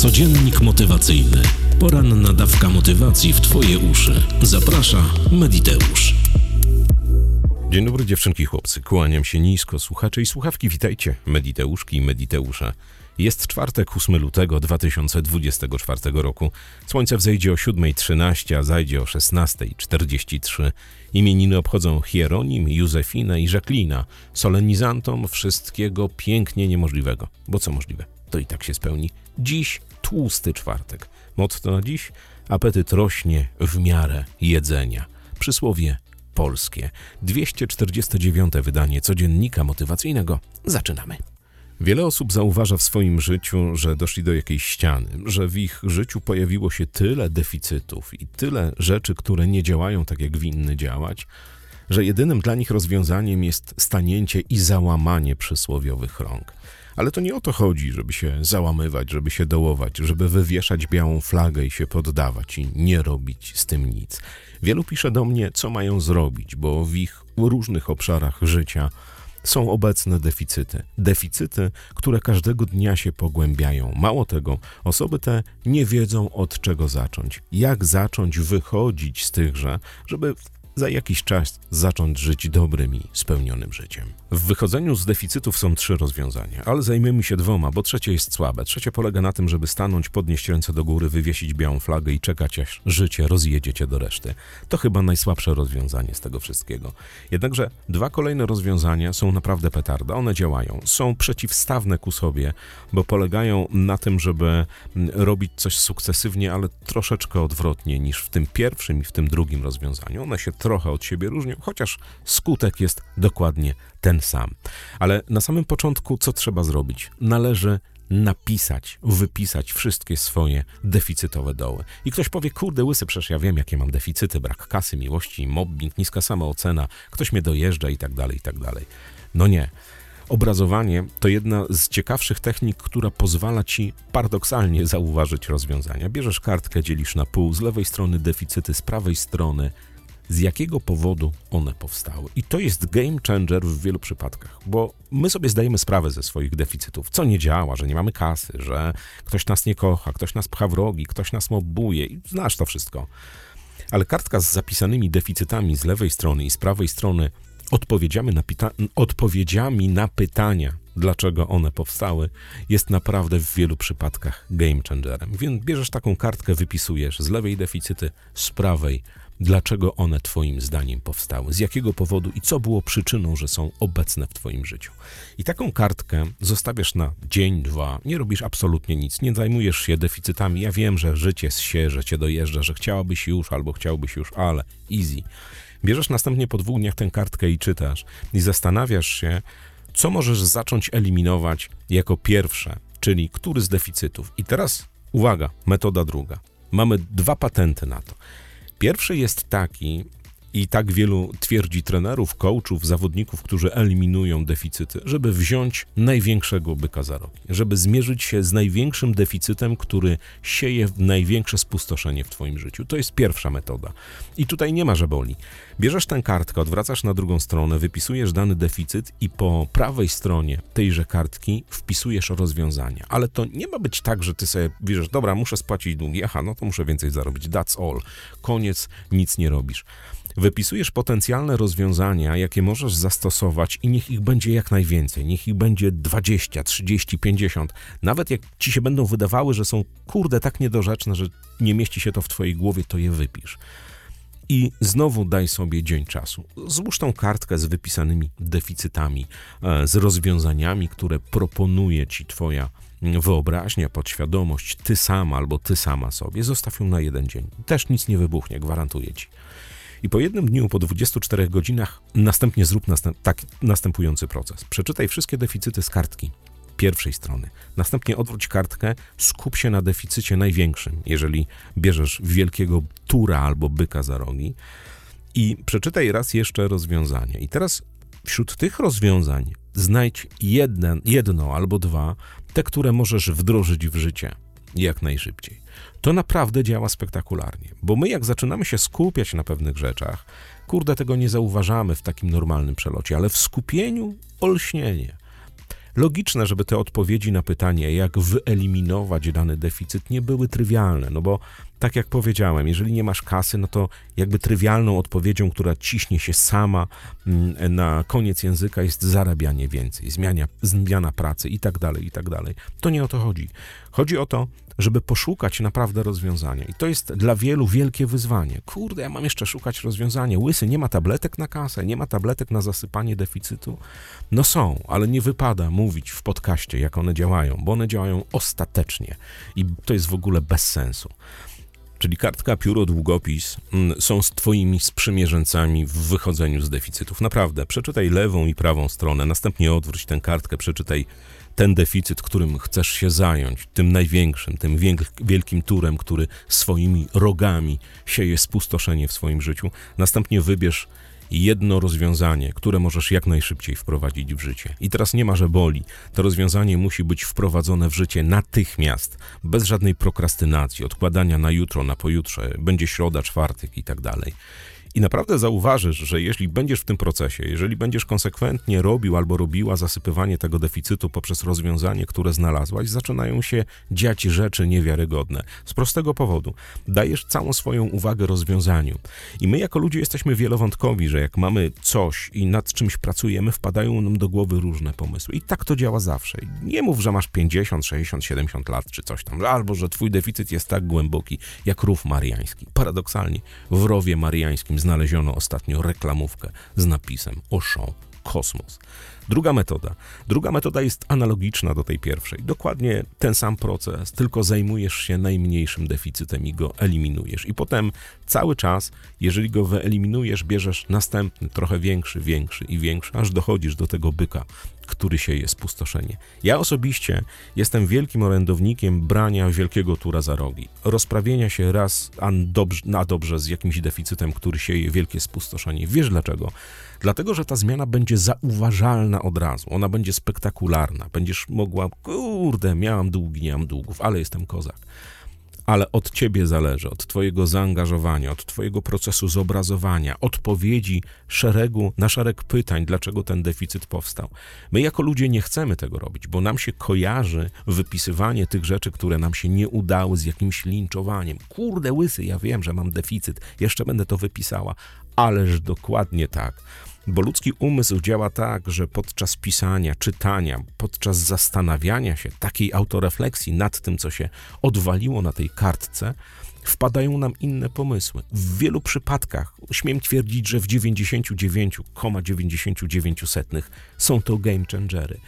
Codziennik motywacyjny. Poranna dawka motywacji w Twoje uszy. Zaprasza Mediteusz. Dzień dobry dziewczynki chłopcy, kłaniam się nisko, słuchacze i słuchawki, witajcie, Mediteuszki i Mediteusze. Jest czwartek, 8 lutego 2024 roku. Słońce wzejdzie o 7.13, a zajdzie o 16.43. Imieniny obchodzą Hieronim, Józefina i Żaklina, solenizantom wszystkiego pięknie niemożliwego. Bo co możliwe, to i tak się spełni. Dziś tłusty czwartek. Motto na dziś? Apetyt rośnie w miarę jedzenia. Przysłowie polskie. 249. wydanie codziennika motywacyjnego. Zaczynamy. Wiele osób zauważa w swoim życiu, że doszli do jakiejś ściany, że w ich życiu pojawiło się tyle deficytów i tyle rzeczy, które nie działają tak, jak winny działać, że jedynym dla nich rozwiązaniem jest stanięcie i załamanie przysłowiowych rąk. Ale to nie o to chodzi, żeby się załamywać, żeby się dołować, żeby wywieszać białą flagę i się poddawać i nie robić z tym nic. Wielu pisze do mnie, co mają zrobić, bo w ich różnych obszarach życia są obecne deficyty. Deficyty, które każdego dnia się pogłębiają. Mało tego, osoby te nie wiedzą od czego zacząć. Jak zacząć wychodzić z tychże, żeby za jakiś czas zacząć żyć dobrym i spełnionym życiem. W wychodzeniu z deficytów są trzy rozwiązania, ale zajmiemy się dwoma, bo trzecie jest słabe. Trzecie polega na tym, żeby stanąć, podnieść ręce do góry, wywiesić białą flagę i czekać, aż życie rozjedzie cię do reszty. To chyba najsłabsze rozwiązanie z tego wszystkiego. Jednakże dwa kolejne rozwiązania są naprawdę petarda. One działają. Są przeciwstawne ku sobie, bo polegają na tym, żeby mm, robić coś sukcesywnie, ale troszeczkę odwrotnie niż w tym pierwszym i w tym drugim rozwiązaniu. One się trochę od siebie różnią, chociaż skutek jest dokładnie ten sam. Ale na samym początku co trzeba zrobić? Należy napisać, wypisać wszystkie swoje deficytowe doły. I ktoś powie, kurde łysy, przecież ja wiem, jakie mam deficyty, brak kasy, miłości, mobbing, niska samoocena, ktoś mnie dojeżdża i tak dalej, i tak dalej. No nie. Obrazowanie to jedna z ciekawszych technik, która pozwala ci paradoksalnie zauważyć rozwiązania. Bierzesz kartkę, dzielisz na pół, z lewej strony deficyty, z prawej strony z jakiego powodu one powstały. I to jest game changer w wielu przypadkach, bo my sobie zdajemy sprawę ze swoich deficytów, co nie działa, że nie mamy kasy, że ktoś nas nie kocha, ktoś nas pcha w rogi, ktoś nas mobbuje i znasz to wszystko. Ale kartka z zapisanymi deficytami z lewej strony i z prawej strony odpowiedziami na, odpowiedziami na pytania, dlaczego one powstały, jest naprawdę w wielu przypadkach game changerem. Więc bierzesz taką kartkę, wypisujesz z lewej deficyty, z prawej dlaczego one Twoim zdaniem powstały, z jakiego powodu i co było przyczyną, że są obecne w Twoim życiu. I taką kartkę zostawiasz na dzień, dwa, nie robisz absolutnie nic, nie zajmujesz się deficytami. Ja wiem, że życie się, że Cię dojeżdża, że chciałabyś już albo chciałbyś już, ale easy. Bierzesz następnie po dwóch dniach tę kartkę i czytasz i zastanawiasz się, co możesz zacząć eliminować jako pierwsze, czyli który z deficytów. I teraz uwaga, metoda druga. Mamy dwa patenty na to. Pierwszy jest taki, i tak wielu twierdzi trenerów, coachów, zawodników, którzy eliminują deficyty, żeby wziąć największego byka za rogi, żeby zmierzyć się z największym deficytem, który sieje największe spustoszenie w Twoim życiu. To jest pierwsza metoda. I tutaj nie ma żeboli. Bierzesz tę kartkę, odwracasz na drugą stronę, wypisujesz dany deficyt i po prawej stronie tejże kartki wpisujesz rozwiązania. Ale to nie ma być tak, że ty sobie bierzesz, dobra, muszę spłacić długi, aha, no to muszę więcej zarobić, that's all. Koniec, nic nie robisz. Wypisujesz potencjalne rozwiązania, jakie możesz zastosować i niech ich będzie jak najwięcej. Niech ich będzie 20, 30, 50. Nawet jak ci się będą wydawały, że są kurde tak niedorzeczne, że nie mieści się to w twojej głowie, to je wypisz. I znowu daj sobie dzień czasu. Złóż tą kartkę z wypisanymi deficytami, e, z rozwiązaniami, które proponuje ci twoja wyobraźnia, podświadomość, ty sama albo ty sama sobie. Zostaw ją na jeden dzień. Też nic nie wybuchnie, gwarantuję ci. I po jednym dniu, po 24 godzinach, następnie zrób następ, tak, następujący proces. Przeczytaj wszystkie deficyty z kartki pierwszej strony. Następnie odwróć kartkę, skup się na deficycie największym, jeżeli bierzesz wielkiego tura albo byka za rogi i przeczytaj raz jeszcze rozwiązanie. I teraz wśród tych rozwiązań znajdź jeden, jedno albo dwa, te, które możesz wdrożyć w życie jak najszybciej. To naprawdę działa spektakularnie, bo my jak zaczynamy się skupiać na pewnych rzeczach, kurde, tego nie zauważamy w takim normalnym przelocie, ale w skupieniu olśnienie. logiczne, żeby te odpowiedzi na pytanie, jak wyeliminować dany deficyt, nie były trywialne, no bo tak jak powiedziałem, jeżeli nie masz kasy, no to jakby trywialną odpowiedzią, która ciśnie się sama mm, na koniec języka jest zarabianie więcej, zmiana, zmiana pracy i tak dalej, i tak dalej. To nie o to chodzi. Chodzi o to, żeby poszukać naprawdę rozwiązania. I to jest dla wielu wielkie wyzwanie. Kurde, ja mam jeszcze szukać rozwiązania. Łysy, nie ma tabletek na kasę, nie ma tabletek na zasypanie deficytu. No są, ale nie wypada mówić w podcaście, jak one działają, bo one działają ostatecznie i to jest w ogóle bez sensu. Czyli kartka, pióro, długopis mm, są z twoimi sprzymierzeńcami w wychodzeniu z deficytów. Naprawdę, przeczytaj lewą i prawą stronę, następnie odwróć tę kartkę, przeczytaj ten deficyt, którym chcesz się zająć, tym największym, tym wielkim turem, który swoimi rogami sieje spustoszenie w swoim życiu. Następnie wybierz jedno rozwiązanie, które możesz jak najszybciej wprowadzić w życie. I teraz nie ma, że boli. To rozwiązanie musi być wprowadzone w życie natychmiast, bez żadnej prokrastynacji, odkładania na jutro, na pojutrze, będzie środa, czwartek i tak dalej. I naprawdę zauważysz, że jeśli będziesz w tym procesie, jeżeli będziesz konsekwentnie robił albo robiła zasypywanie tego deficytu poprzez rozwiązanie, które znalazłaś, zaczynają się dziać rzeczy niewiarygodne. Z prostego powodu. Dajesz całą swoją uwagę rozwiązaniu. I my jako ludzie jesteśmy wielowątkowi, że jak mamy coś i nad czymś pracujemy, wpadają nam do głowy różne pomysły. I tak to działa zawsze. Nie mów, że masz 50, 60, 70 lat czy coś tam, albo że twój deficyt jest tak głęboki jak rów mariański. Paradoksalnie, w rowie mariańskim znaleziono ostatnio reklamówkę z napisem Auchan Kosmos. Druga metoda. Druga metoda jest analogiczna do tej pierwszej. Dokładnie ten sam proces, tylko zajmujesz się najmniejszym deficytem i go eliminujesz. I potem cały czas, jeżeli go wyeliminujesz, bierzesz następny, trochę większy, większy i większy, aż dochodzisz do tego byka, który sieje spustoszenie. Ja osobiście jestem wielkim orędownikiem brania wielkiego tura za rogi, rozprawienia się raz na dobrze z jakimś deficytem, który sieje wielkie spustoszenie. Wiesz dlaczego? Dlatego, że ta zmiana będzie zauważalna od razu, ona będzie spektakularna. Będziesz mogła, kurde, miałam długi, nie mam długów, ale jestem kozak ale od ciebie zależy, od twojego zaangażowania, od twojego procesu zobrazowania, odpowiedzi szeregu na szereg pytań, dlaczego ten deficyt powstał. My jako ludzie nie chcemy tego robić, bo nam się kojarzy wypisywanie tych rzeczy, które nam się nie udały z jakimś linczowaniem. Kurde łysy, ja wiem, że mam deficyt, jeszcze będę to wypisała. Ależ dokładnie tak. Bo ludzki umysł działa tak, że podczas pisania, czytania, podczas zastanawiania się, takiej autorefleksji nad tym, co się odwaliło na tej kartce, wpadają nam inne pomysły. W wielu przypadkach, śmiem twierdzić, że w 99,99 są to game changery.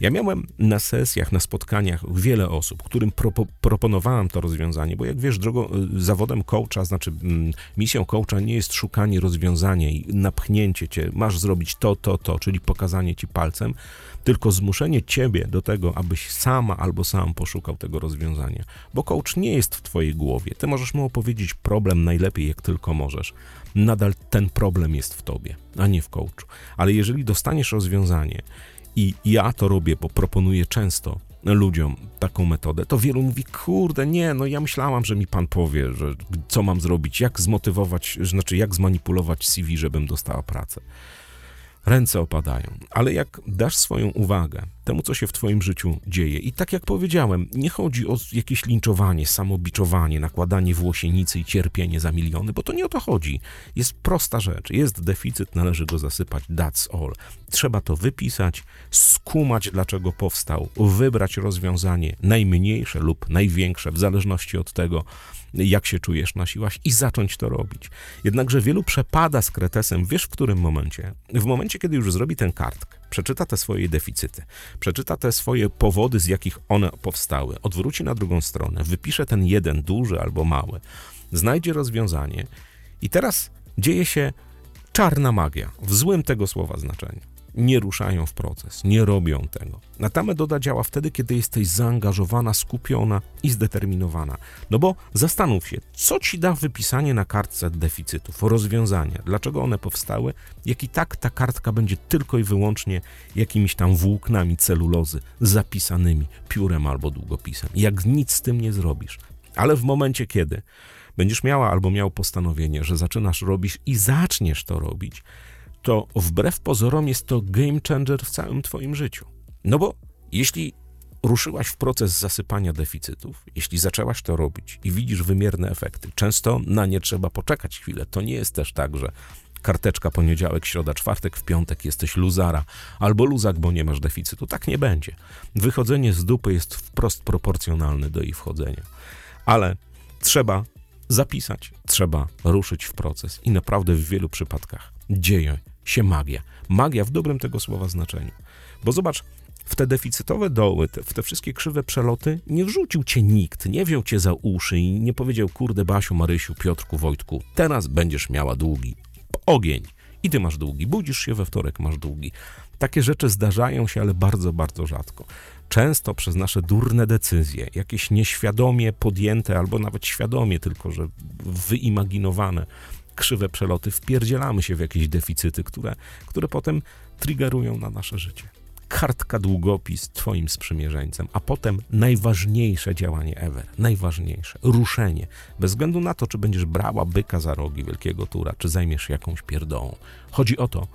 Ja miałem na sesjach, na spotkaniach wiele osób, którym propo, proponowałem to rozwiązanie, bo jak wiesz, drogą, y, zawodem coacha, znaczy mm, misją coacha nie jest szukanie rozwiązania i napchnięcie cię, masz zrobić to, to, to, czyli pokazanie ci palcem, tylko zmuszenie ciebie do tego, abyś sama albo sam poszukał tego rozwiązania. Bo coach nie jest w twojej głowie. Ty możesz mu opowiedzieć problem najlepiej, jak tylko możesz. Nadal ten problem jest w tobie, a nie w coachu. Ale jeżeli dostaniesz rozwiązanie i ja to robię, bo proponuję często ludziom taką metodę, to wielu mówi, kurde, nie, no ja myślałam, że mi pan powie, że co mam zrobić, jak zmotywować, znaczy jak zmanipulować CV, żebym dostała pracę ręce opadają. Ale jak dasz swoją uwagę temu, co się w Twoim życiu dzieje, i tak jak powiedziałem, nie chodzi o jakieś linczowanie, samobiczowanie, nakładanie włosienicy i cierpienie za miliony, bo to nie o to chodzi. Jest prosta rzecz. Jest deficyt, należy go zasypać. That's all. Trzeba to wypisać, skumać, dlaczego powstał, wybrać rozwiązanie najmniejsze lub największe, w zależności od tego, jak się czujesz na siłach i zacząć to robić. Jednakże wielu przepada z kretesem, wiesz w którym momencie? W momencie, kiedy już zrobi ten kartk, przeczyta te swoje deficyty, przeczyta te swoje powody, z jakich one powstały, odwróci na drugą stronę, wypisze ten jeden duży albo mały, znajdzie rozwiązanie i teraz dzieje się czarna magia, w złym tego słowa znaczeniu nie ruszają w proces, nie robią tego. Na ta metoda działa wtedy, kiedy jesteś zaangażowana, skupiona i zdeterminowana. No bo zastanów się, co ci da wypisanie na kartce deficytów, rozwiązania, dlaczego one powstały, jak i tak ta kartka będzie tylko i wyłącznie jakimiś tam włóknami celulozy zapisanymi piórem albo długopisem. Jak nic z tym nie zrobisz. Ale w momencie, kiedy będziesz miała albo miał postanowienie, że zaczynasz robić i zaczniesz to robić, to wbrew pozorom jest to game changer w całym Twoim życiu. No bo Jeśli ruszyłaś w proces zasypania deficytów, jeśli zaczęłaś to robić i widzisz wymierne efekty, często na nie trzeba poczekać chwilę. To nie jest też tak, że karteczka poniedziałek, środa, czwartek, w piątek jesteś luzara albo luzak, bo nie masz deficytu. Tak nie będzie. Wychodzenie z dupy jest wprost proporcjonalne do jej wchodzenia. Ale trzeba zapisać, trzeba ruszyć w proces i naprawdę w wielu przypadkach dzieje się magia. Magia w dobrym tego słowa znaczeniu. Bo zobacz, w te deficytowe doły, te, w te wszystkie krzywe przeloty nie wrzucił cię nikt, nie wziął cię za uszy i nie powiedział, kurde Basiu, Marysiu, Piotrku, Wojtku, teraz będziesz miała długi. Ogień. I ty masz długi. Budzisz się we wtorek, masz długi. Takie rzeczy zdarzają się, ale bardzo, bardzo rzadko. Często przez nasze durne decyzje, jakieś nieświadomie podjęte, albo nawet świadomie, tylko że wyimaginowane krzywe przeloty, wpierdzielamy się w jakieś deficyty, które, które potem triggerują na nasze życie kartka długopis twoim sprzymierzeńcem, a potem najważniejsze działanie ever, najważniejsze, ruszenie, bez względu na to, czy będziesz brała byka za rogi wielkiego tura, czy zajmiesz jakąś pierdołą. Chodzi o to,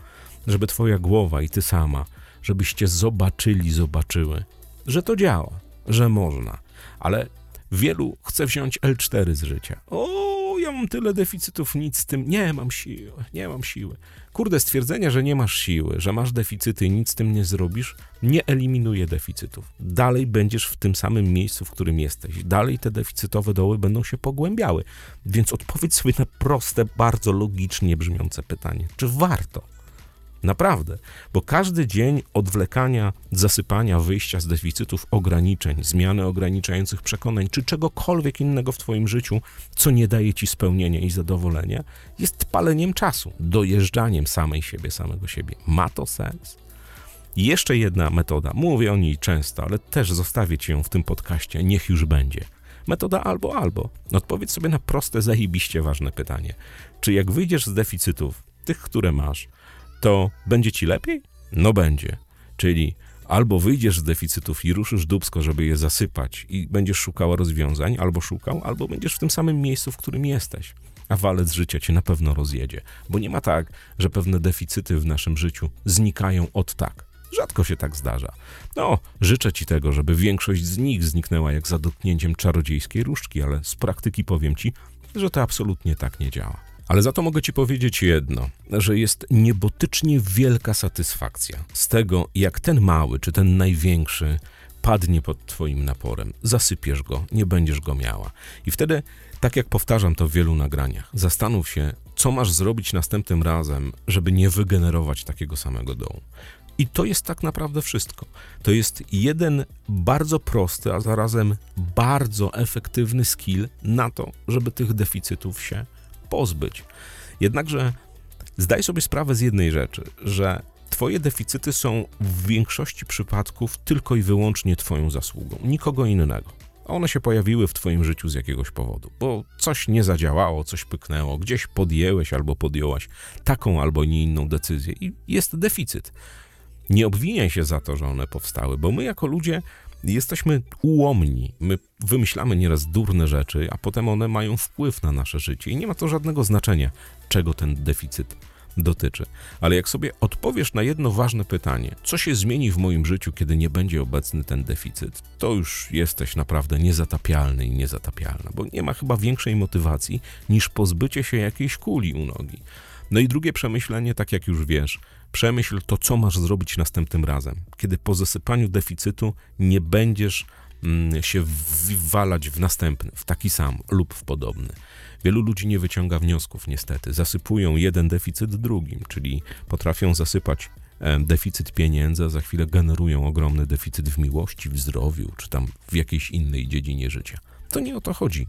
żeby twoja głowa i ty sama, żebyście zobaczyli, zobaczyły, że to działa, że można, ale wielu chce wziąć L4 z życia. O, ja mam tyle deficytów, nic z tym, nie mam siły, nie mam siły. Kurde, stwierdzenie, że nie masz siły, że masz deficyty i nic z tym nie zrobisz, nie eliminuje deficytów. Dalej będziesz w tym samym miejscu, w którym jesteś. Dalej te deficytowe doły będą się pogłębiały. Więc odpowiedz sobie na proste, bardzo logicznie brzmiące pytanie. Czy warto? Naprawdę, bo każdy dzień odwlekania, zasypania, wyjścia z deficytów, ograniczeń, zmiany ograniczających przekonań, czy czegokolwiek innego w Twoim życiu, co nie daje Ci spełnienia i zadowolenia, jest paleniem czasu, dojeżdżaniem samej siebie, samego siebie. Ma to sens? Jeszcze jedna metoda, mówię o niej często, ale też zostawię Ci ją w tym podcaście, niech już będzie. Metoda albo albo. Odpowiedz sobie na proste, zajebiście ważne pytanie. Czy jak wyjdziesz z deficytów, tych, które masz, to będzie ci lepiej? No będzie. Czyli albo wyjdziesz z deficytów i ruszysz dubsko, żeby je zasypać i będziesz szukała rozwiązań, albo szukał, albo będziesz w tym samym miejscu, w którym jesteś. A walec życia cię na pewno rozjedzie, bo nie ma tak, że pewne deficyty w naszym życiu znikają od tak. Rzadko się tak zdarza. No, życzę ci tego, żeby większość z nich zniknęła jak za dotknięciem czarodziejskiej różdżki, ale z praktyki powiem ci, że to absolutnie tak nie działa. Ale za to mogę Ci powiedzieć jedno, że jest niebotycznie wielka satysfakcja z tego, jak ten mały czy ten największy padnie pod Twoim naporem. Zasypiesz go, nie będziesz go miała. I wtedy, tak jak powtarzam to w wielu nagraniach, zastanów się, co masz zrobić następnym razem, żeby nie wygenerować takiego samego dołu. I to jest tak naprawdę wszystko. To jest jeden bardzo prosty, a zarazem bardzo efektywny skill na to, żeby tych deficytów się pozbyć. Jednakże zdaj sobie sprawę z jednej rzeczy, że Twoje deficyty są w większości przypadków tylko i wyłącznie Twoją zasługą, nikogo innego. One się pojawiły w Twoim życiu z jakiegoś powodu, bo coś nie zadziałało, coś pyknęło, gdzieś podjęłeś albo podjęłaś taką albo nie inną decyzję i jest deficyt. Nie obwiniaj się za to, że one powstały, bo my jako ludzie jesteśmy ułomni. My wymyślamy nieraz durne rzeczy, a potem one mają wpływ na nasze życie i nie ma to żadnego znaczenia, czego ten deficyt dotyczy. Ale jak sobie odpowiesz na jedno ważne pytanie, co się zmieni w moim życiu, kiedy nie będzie obecny ten deficyt, to już jesteś naprawdę niezatapialny i niezatapialna, bo nie ma chyba większej motywacji niż pozbycie się jakiejś kuli u nogi. No i drugie przemyślenie, tak jak już wiesz, przemyśl to, co masz zrobić następnym razem, kiedy po zasypaniu deficytu nie będziesz mm, się wywalać w następny, w taki sam lub w podobny. Wielu ludzi nie wyciąga wniosków, niestety. Zasypują jeden deficyt drugim, czyli potrafią zasypać deficyt pieniędzy, a za chwilę generują ogromny deficyt w miłości, w zdrowiu, czy tam w jakiejś innej dziedzinie życia. To nie o to chodzi.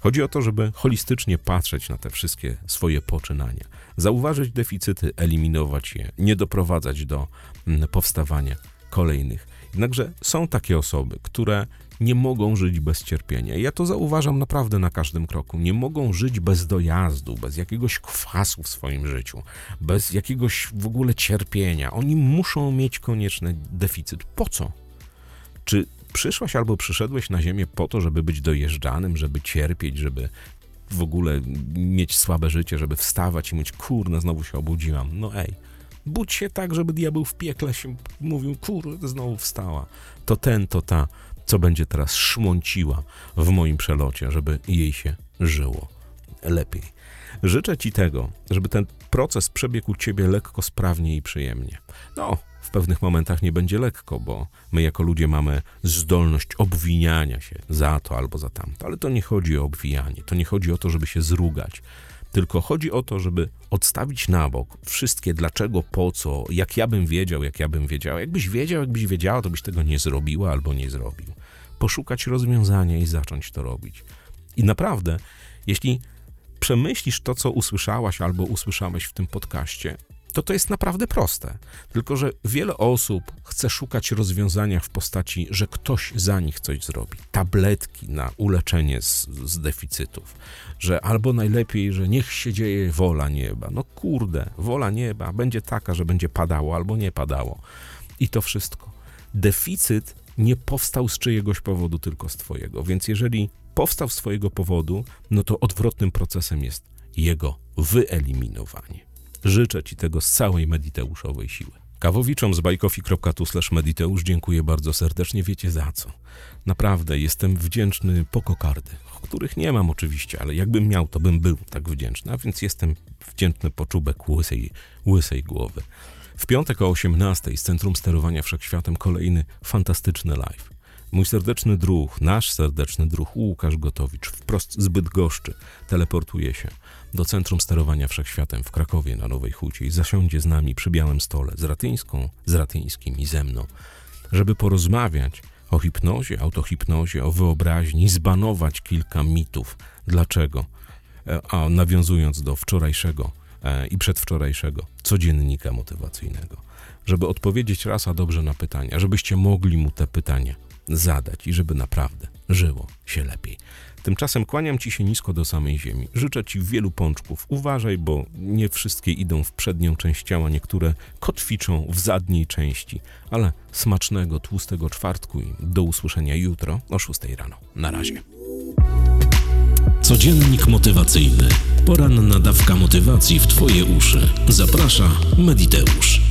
Chodzi o to, żeby holistycznie patrzeć na te wszystkie swoje poczynania, zauważyć deficyty, eliminować je, nie doprowadzać do mm, powstawania kolejnych. Jednakże są takie osoby, które nie mogą żyć bez cierpienia. Ja to zauważam naprawdę na każdym kroku. Nie mogą żyć bez dojazdu, bez jakiegoś kwasu w swoim życiu, bez jakiegoś w ogóle cierpienia. Oni muszą mieć konieczny deficyt. Po co? Czy przyszłaś albo przyszedłeś na ziemię po to, żeby być dojeżdżanym, żeby cierpieć, żeby w ogóle mieć słabe życie, żeby wstawać i mówić, kurna, znowu się obudziłam. No ej, Budź się tak, żeby diabeł w piekle się mówił, kurde, znowu wstała. To ten, to ta, co będzie teraz szmąciła w moim przelocie, żeby jej się żyło lepiej. Życzę Ci tego, żeby ten proces przebiegł Ciebie lekko, sprawnie i przyjemnie. No, w pewnych momentach nie będzie lekko, bo my jako ludzie mamy zdolność obwiniania się za to albo za tamto, ale to nie chodzi o obwijanie, to nie chodzi o to, żeby się zrugać, tylko chodzi o to, żeby odstawić na bok wszystkie dlaczego, po co, jak ja bym wiedział, jak ja bym wiedział. Jakbyś wiedział, jakbyś wiedziała, to byś tego nie zrobiła albo nie zrobił. Poszukać rozwiązania i zacząć to robić. I naprawdę, jeśli przemyślisz to, co usłyszałaś albo usłyszałeś w tym podcaście, to to jest naprawdę proste. Tylko, że wiele osób chce szukać rozwiązania w postaci, że ktoś za nich coś zrobi. Tabletki na uleczenie z, z deficytów. Że albo najlepiej, że niech się dzieje wola nieba. No kurde, wola nieba będzie taka, że będzie padało albo nie padało. I to wszystko. Deficyt nie powstał z czyjegoś powodu, tylko z Twojego. Więc jeżeli powstał z Twojego powodu, no to odwrotnym procesem jest jego wyeliminowanie. Życzę Ci tego z całej mediteuszowej siły. Kawowiczom z bajkofi.tu mediteusz dziękuję bardzo serdecznie, wiecie za co. Naprawdę jestem wdzięczny po kokardy, których nie mam oczywiście, ale jakbym miał, to bym był tak wdzięczny, a więc jestem wdzięczny po czubek łysej, łysej głowy. W piątek o 18 z Centrum Sterowania Wszechświatem kolejny fantastyczny live. Mój serdeczny druh, nasz serdeczny druh Łukasz Gotowicz wprost z Bydgoszczy teleportuje się do Centrum Sterowania Wszechświatem w Krakowie na Nowej Hucie i zasiądzie z nami przy białym stole z Ratyńską, z Ratyńskim i ze mną, żeby porozmawiać o hipnozie, autohipnozie, o wyobraźni, zbanować kilka mitów. Dlaczego? E, a nawiązując do wczorajszego e, i przedwczorajszego codziennika motywacyjnego, żeby odpowiedzieć raz a dobrze na pytania, żebyście mogli mu te pytania zadać i żeby naprawdę żyło się lepiej. Tymczasem kłaniam ci się nisko do samej ziemi. Życzę ci wielu pączków. Uważaj, bo nie wszystkie idą w przednią część ciała, niektóre kotwiczą w zadniej części. Ale smacznego, tłustego czwartku i do usłyszenia jutro o 6 rano. Na razie. Codziennik motywacyjny. Poranna dawka motywacji w Twoje uszy. Zaprasza Mediteusz.